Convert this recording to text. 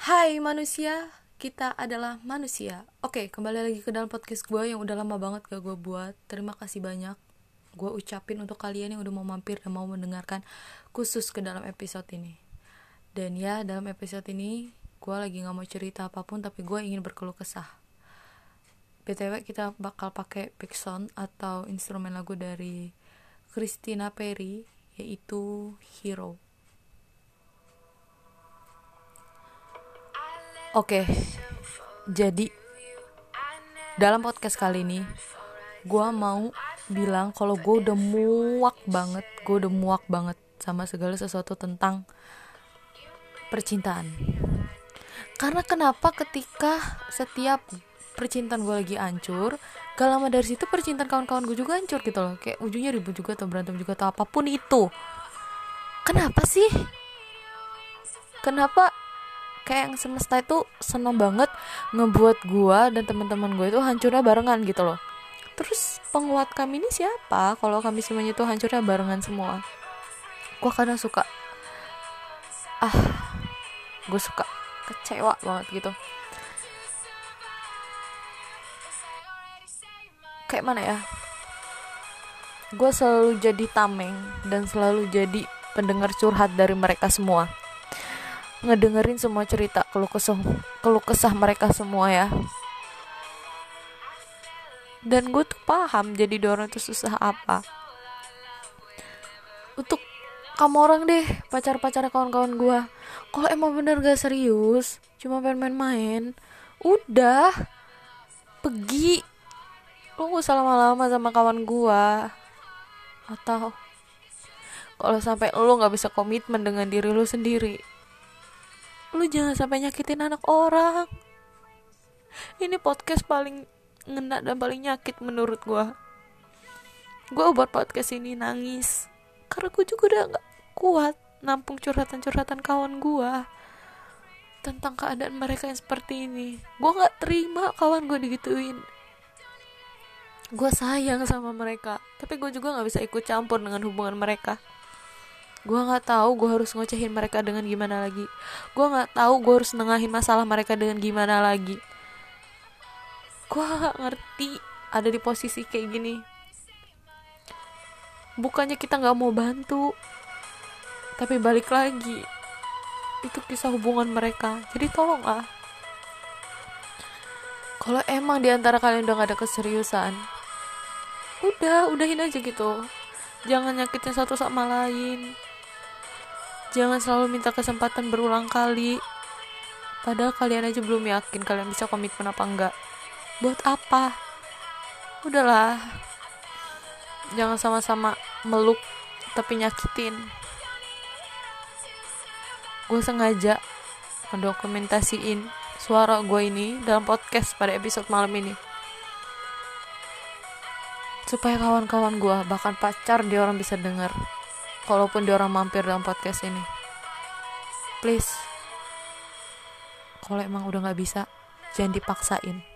Hai manusia, kita adalah manusia. Oke, kembali lagi ke dalam podcast gue yang udah lama banget gak gue buat. Terima kasih banyak. Gue ucapin untuk kalian yang udah mau mampir dan mau mendengarkan khusus ke dalam episode ini. Dan ya, dalam episode ini gue lagi gak mau cerita apa pun, tapi gue ingin berkeluh kesah. BTW kita bakal pakai backsound atau instrumen lagu dari Christina Perry, yaitu Hero. Oke, jadi dalam podcast kali ini gue mau bilang kalau gue udah muak banget, gue udah muak banget sama segala sesuatu tentang percintaan. Karena kenapa ketika setiap percintaan gue lagi hancur, gak lama dari situ percintaan kawan-kawan gue juga hancur gitu loh. Kayak ujungnya ribut juga atau berantem juga atau apa pun itu. Kenapa sih? Kenapa kayak yang semesta itu seneng banget ngebuat gua dan teman-teman gue itu hancurnya barengan gitu loh. Terus penguat kami ini siapa? Kalau kami semuanya itu hancurnya barengan semua. Gua kadang suka ah gue suka kecewa banget gitu. Kayak mana ya? Gue selalu jadi tameng dan selalu jadi pendengar curhat dari mereka semua ngedengerin semua cerita keluh kesah keluh kesah mereka semua ya. Dan gue tuh paham jadi dorong itu susah apa. Untuk kamu orang deh pacar-pacar kawan-kawan gue kalau emang bener gak serius cuma pengen main-main udah pergi. Lu gak usah lama-lama sama kawan gue atau kalau sampai lu nggak bisa komitmen dengan diri lu sendiri lu jangan sampai nyakitin anak orang. Ini podcast paling ngena dan paling nyakit menurut gue gue buat podcast ini nangis. Karena gue juga udah gak kuat nampung curhatan-curhatan kawan gue tentang keadaan mereka yang seperti ini. Gue gak terima kawan gue digituin. Gue sayang sama mereka tapi gue juga gak bisa ikut campur dengan hubungan mereka gue nggak tahu gue harus ngocehin mereka dengan gimana lagi. Gue nggak tahu gue harus nengahin masalah mereka dengan gimana lagi. Gue gak ngerti ada di posisi kayak gini. Bukannya kita nggak mau bantu tapi balik lagi itu kisah hubungan mereka. Jadi tolong ah. Kalau emang di antara kalian udah gak ada keseriusan udah udahin aja gitu. Jangan nyakitin satu sama lain Jangan selalu minta kesempatan berulang kali. Padahal kalian aja belum yakin kalian bisa komitmen apa enggak. Buat apa? Udahlah. Jangan sama-sama meluk tapi nyakitin. Gue sengaja mendokumentasiin suara gue ini dalam podcast pada episode malam ini supaya kawan-kawan gue bahkan pacar dia orang bisa dengar kalaupun dia orang mampir dalam podcast ini. Please. Kalau emang udah nggak bisa jangan dipaksain